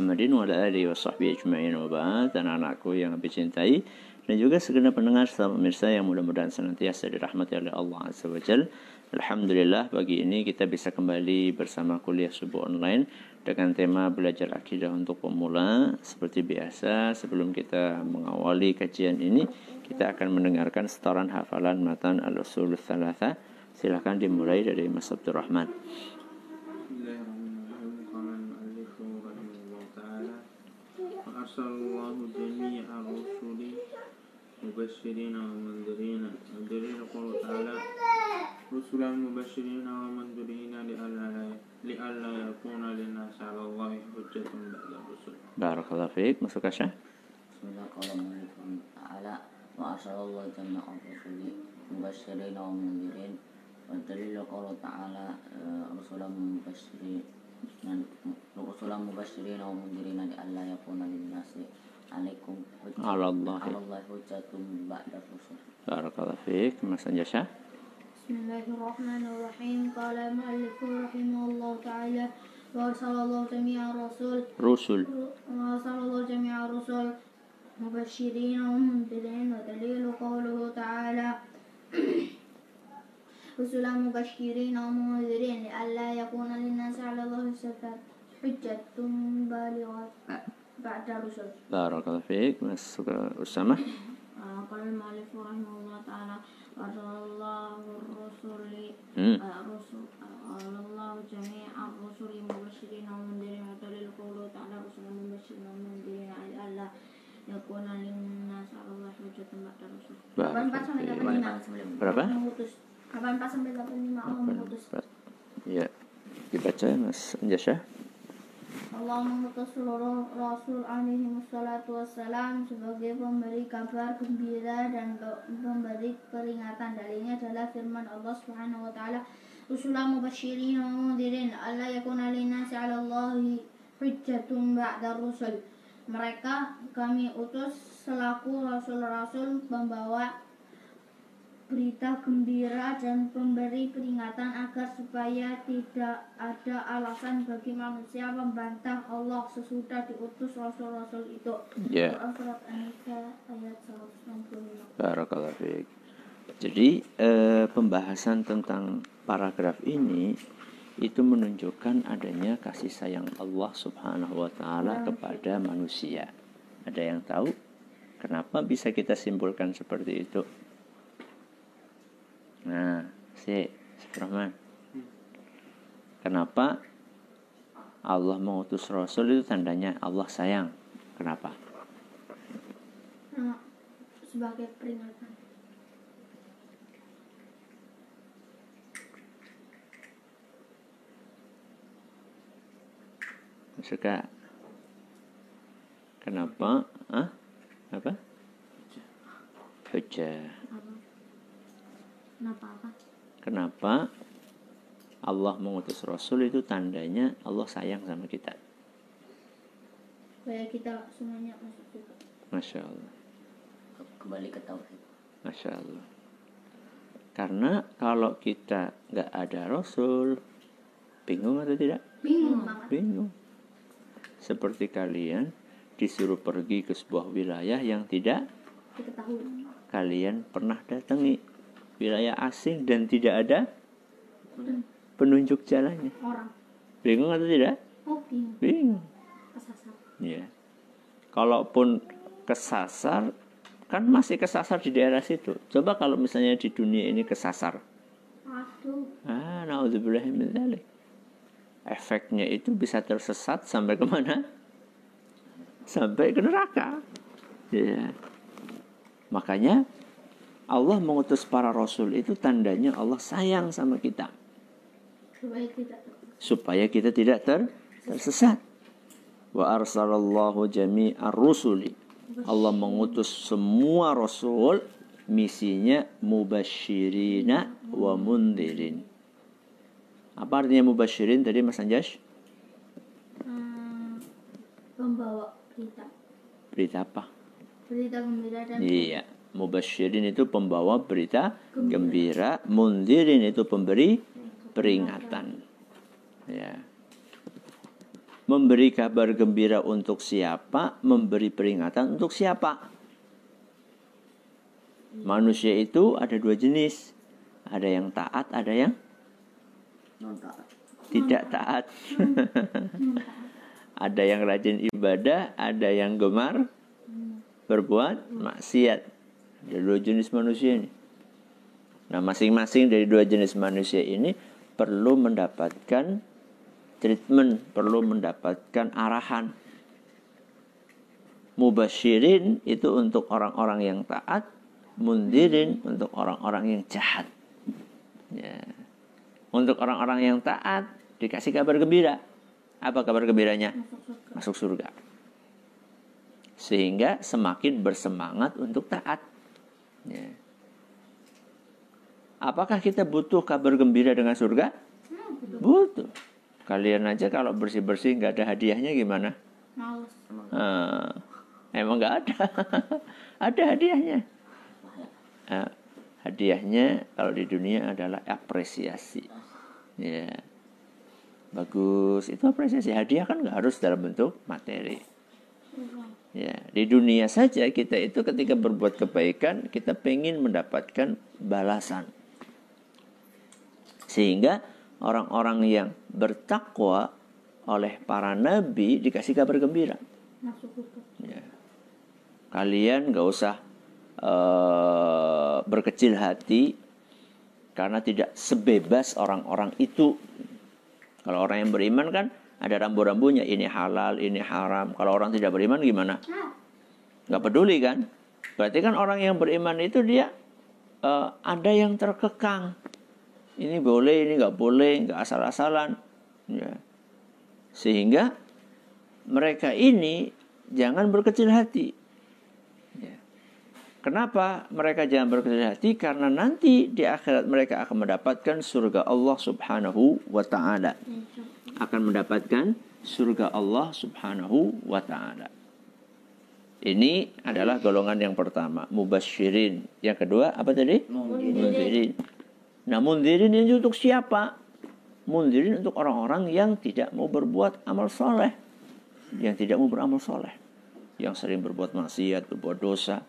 Muhammadin wa alihi wa sahbihi ajma'in wa ba'd anak-anakku yang lebih cintai dan juga segenap pendengar serta pemirsa yang mudah-mudahan senantiasa dirahmati oleh Allah Azza wa Jal. Alhamdulillah pagi ini kita bisa kembali bersama kuliah subuh online dengan tema belajar akidah untuk pemula. Seperti biasa sebelum kita mengawali kajian ini kita akan mendengarkan setoran hafalan matan al-usul. Silahkan dimulai dari Mas Abdurrahman. أرسل الله جميع الرسل مبشرين ومنذرين. والدليل قوله تعالى رسلا مبشرين ومنذرين لئلا لئلا يكون للناس على الله حجة بعد الرسل. بارك الله فيك. مسuk Asya بسم الله قال المؤلف تعالى وأرسل الله جميع الرسل مبشرين ومنذرين. والدليل قوله تعالى رسلا مبشرين. رسلا مبشرين ومنذرين لئلا يكون للناس عليكم حجة. على الله. على الله حجة بعد الرسل. بارك الله فيك. Mas Anjasya بسم الله الرحمن الرحيم. قال المؤلف رحمه الله تعالى وأرسل الله جميع الرسل. Rusul وأرسل الله جميع الرسل. مبشرين ومنذرين. ودليل قوله تعالى رسلا مبشرين ومنذرين لئلا يكون للناس على الله حجة بالغة بعد الرسل بارك الله فيك Mas Usama آه، قال المؤلف رحمه الله تعالى أرسل الله الرسل Hmm. آه، الرسل قال الله جميع الرسل مبشرين ومنذرين ودليل قوله تعالى رسلا مبشرين ومنذرين لئلا يكون للناس على الله حجة بعد الرسل. Barakallahu 84 sampai fiik. 85. Berapa? Mengutus. 84 sampai 85 Allah mengutus. Ya dibaca Mas Anjasya Allah mengutus seluruh Rasul alaihi wassalatu wassalam sebagai pemberi kabar gembira dan pe- pemberi peringatan. Dalilnya adalah firman Allah Subhanahu wa taala, "Rusulan mubasysyirin wa mundzirin alla yakuna linnasi 'ala Allahi hujjatun ba'da rusul." Mereka kami utus selaku rasul-rasul pembawa berita gembira dan pemberi peringatan agar supaya tidak ada alasan bagi manusia membantah Allah sesudah diutus rasul-rasul itu. Ya. Surat An-Nisa ayat 165. Barakallahu fiik. Jadi eh, pembahasan tentang paragraf ini itu menunjukkan adanya kasih sayang Allah Subhanahu wa taala kepada manusia. Ada yang tahu kenapa bisa kita simpulkan seperti itu? Nah, si Rahman. Kenapa Allah mengutus Rasul itu tandanya Allah sayang? Kenapa? Nah, sebagai peringatan. suka kenapa ah apa hujah? Kenapa apa? kenapa Allah mengutus Rasul itu tandanya Allah sayang sama kita Supaya kita semuanya masuk juga. Masya Allah Ke- kembali ke tauhid Masya Allah karena kalau kita nggak ada Rasul bingung atau tidak Bingung banget. bingung seperti kalian disuruh pergi ke sebuah wilayah yang tidak Diketahui. kalian pernah datangi wilayah asing dan tidak ada penunjuk jalannya. Orang. Bingung atau tidak? Oh, bingung. Bingung. Kesasar. Ya. Kalaupun kesasar kan masih kesasar di daerah situ. Coba kalau misalnya di dunia ini kesasar. Aduh. Ah. Efeknya itu bisa tersesat sampai ke mana? Sampai ke neraka. Ya. Makanya Allah mengutus para rasul itu tandanya Allah sayang sama kita Supaya kita tidak ter tersesat. Wa arsalallahu jami'ar rusuli. Allah mengutus semua rasul misinya mubasyirina wa mundirin. Apa artinya mubasyirin tadi Mas Anjas? hmm, pembawa berita. Berita apa? Berita gembira dan Iya, mubasyirin itu pembawa berita gembira, mundirin itu pemberi peringatan. Ya. Memberi kabar gembira untuk siapa? Memberi peringatan untuk siapa? Manusia itu ada dua jenis. Ada yang taat, ada yang non taat tidak taat. ada yang rajin ibadah, ada yang gemar berbuat maksiat. Ada dua jenis manusia ini. Nah, masing-masing dari dua jenis manusia ini perlu mendapatkan treatment, perlu mendapatkan arahan. Mubashirin itu untuk orang-orang yang taat, mundirin untuk orang-orang yang jahat. Ya. Untuk orang-orang yang taat dikasih kabar gembira. Apa kabar gembiranya? Masuk surga. Sehingga semakin bersemangat untuk taat. Ya. Apakah kita butuh kabar gembira dengan surga? Butuh. Kalian aja kalau bersih-bersih nggak ada hadiahnya gimana? Males. Ah, emang nggak ada. ada hadiahnya. Ah, hadiahnya kalau di dunia adalah apresiasi. Ya. Bagus, itu apresiasi. Hadiah kan nggak harus dalam bentuk materi. Ya, di dunia saja kita itu ketika berbuat kebaikan kita pengen mendapatkan balasan. Sehingga orang-orang yang bertakwa oleh para nabi dikasih kabar gembira. Ya. Kalian nggak usah eh, berkecil hati karena tidak sebebas orang-orang itu. Kalau orang yang beriman kan ada rambu-rambunya ini halal, ini haram. Kalau orang tidak beriman gimana? Nggak peduli kan? Berarti kan orang yang beriman itu dia eh, ada yang terkekang. Ini boleh, ini nggak boleh, nggak asal-asalan. Ya. Sehingga mereka ini jangan berkecil hati. Ya. Kenapa mereka jangan berkecil hati? Karena nanti di akhirat mereka akan mendapatkan surga Allah Subhanahu wa taala. Akan mendapatkan surga Allah Subhanahu wa taala. Ini adalah golongan yang pertama, mubasyirin. Yang kedua apa tadi? Mundirin. Nah, mundirin ini untuk siapa? Mundirin untuk orang-orang yang tidak mau berbuat amal soleh. Yang tidak mau beramal soleh. Yang sering berbuat maksiat, berbuat dosa.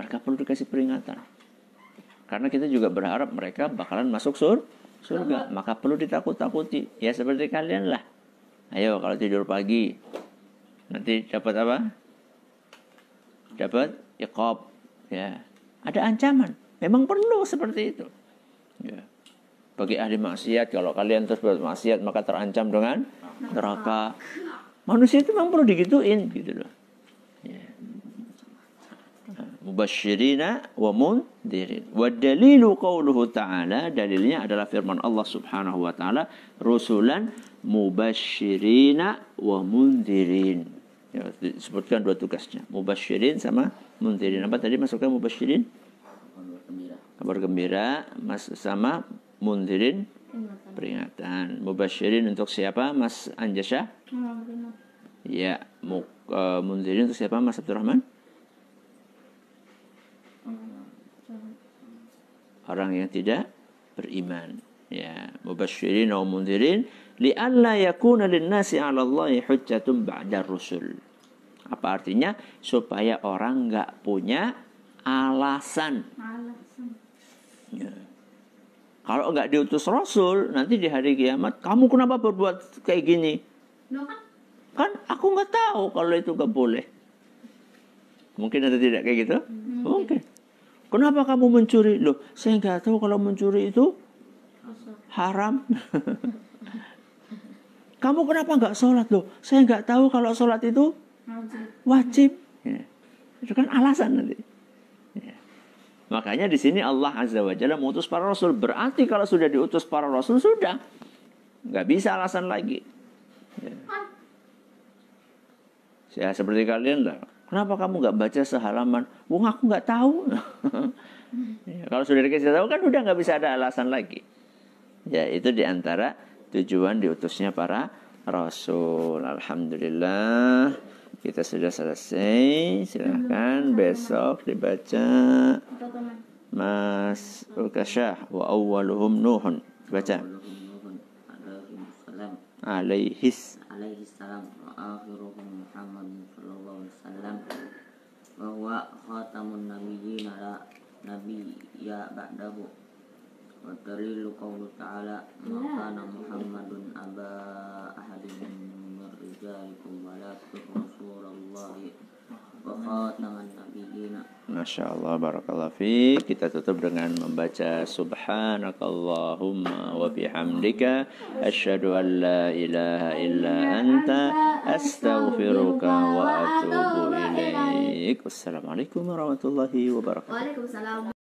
Mereka perlu dikasih peringatan. Karena kita juga berharap mereka bakalan masuk sur surga. Maka perlu ditakut-takuti. Ya seperti kalian lah. Ayo kalau tidur pagi. Nanti dapat apa? Dapat iqab. Ya. Ada ancaman. Memang perlu seperti itu. Ya. Bagi ahli maksiat, kalau kalian terus berbuat maksiat, maka terancam dengan neraka. Manusia itu memang perlu digituin, gitu loh. Ya. Mubashirina wa mundirin. Wa dalilu qawluhu ta'ala, dalilnya adalah firman Allah subhanahu wa ta'ala, rusulan mubashirina wa mundirin. Ya, disebutkan dua tugasnya. Mubashirin sama mundirin. Apa tadi masukkan mubashirin? kabar gembira kabar gembira mas sama mundirin peringatan mubasyirin untuk siapa Mas Anjasya ya mu, eh, mundirin untuk siapa Mas Abdurrahman orang yang tidak beriman ya mubasyirin wa mundirin li'alla yakuna lin-nasi 'ala Allahi hujjatun ba'da rusul apa artinya supaya orang nggak punya alasan Alasan. Ya. Kalau nggak diutus Rasul, nanti di hari kiamat, kamu kenapa berbuat kayak gini? Loh kan? Kan aku nggak tahu kalau itu nggak boleh. Mungkin ada tidak kayak gitu? Mungkin. Kenapa kamu mencuri? Loh, saya nggak tahu kalau mencuri itu haram. kamu kenapa nggak sholat? Loh, saya nggak tahu kalau sholat itu Wajib. Itu kan alasan nanti. Ya. Makanya di sini Allah Azza wa Jalla mengutus para rasul. Berarti kalau sudah diutus para rasul sudah. Nggak bisa alasan lagi. Ya. Ya, seperti kalian lah. Kenapa kamu nggak baca sehalaman? Wong aku nggak tahu. ya, kalau sudah dikasih tahu kan udah nggak bisa ada alasan lagi. Ya itu di antara tujuan diutusnya para rasul. Alhamdulillah kita sudah selesai. Silahkan besok dibaca. Mas Ukasyah wa awwaluhum Nuhun. Baca. Nuhun alaihi salam wasallam bahwa khatamun nabiyyin la nabi ya ba'dahu. Wa dalilu qawlu ta'ala maka ya. Muhammadun aba ahadin min rijalikum walakin rasulullahi Masya Allah, Barakallah fi. Kita tutup dengan membaca Subhanakallahumma wa bihamdika. Asyhadu an la ilaha illa anta Astaghfiruka wa atubu ilaik. Wassalamualaikum warahmatullahi wabarakatuh. Waalaikumsalam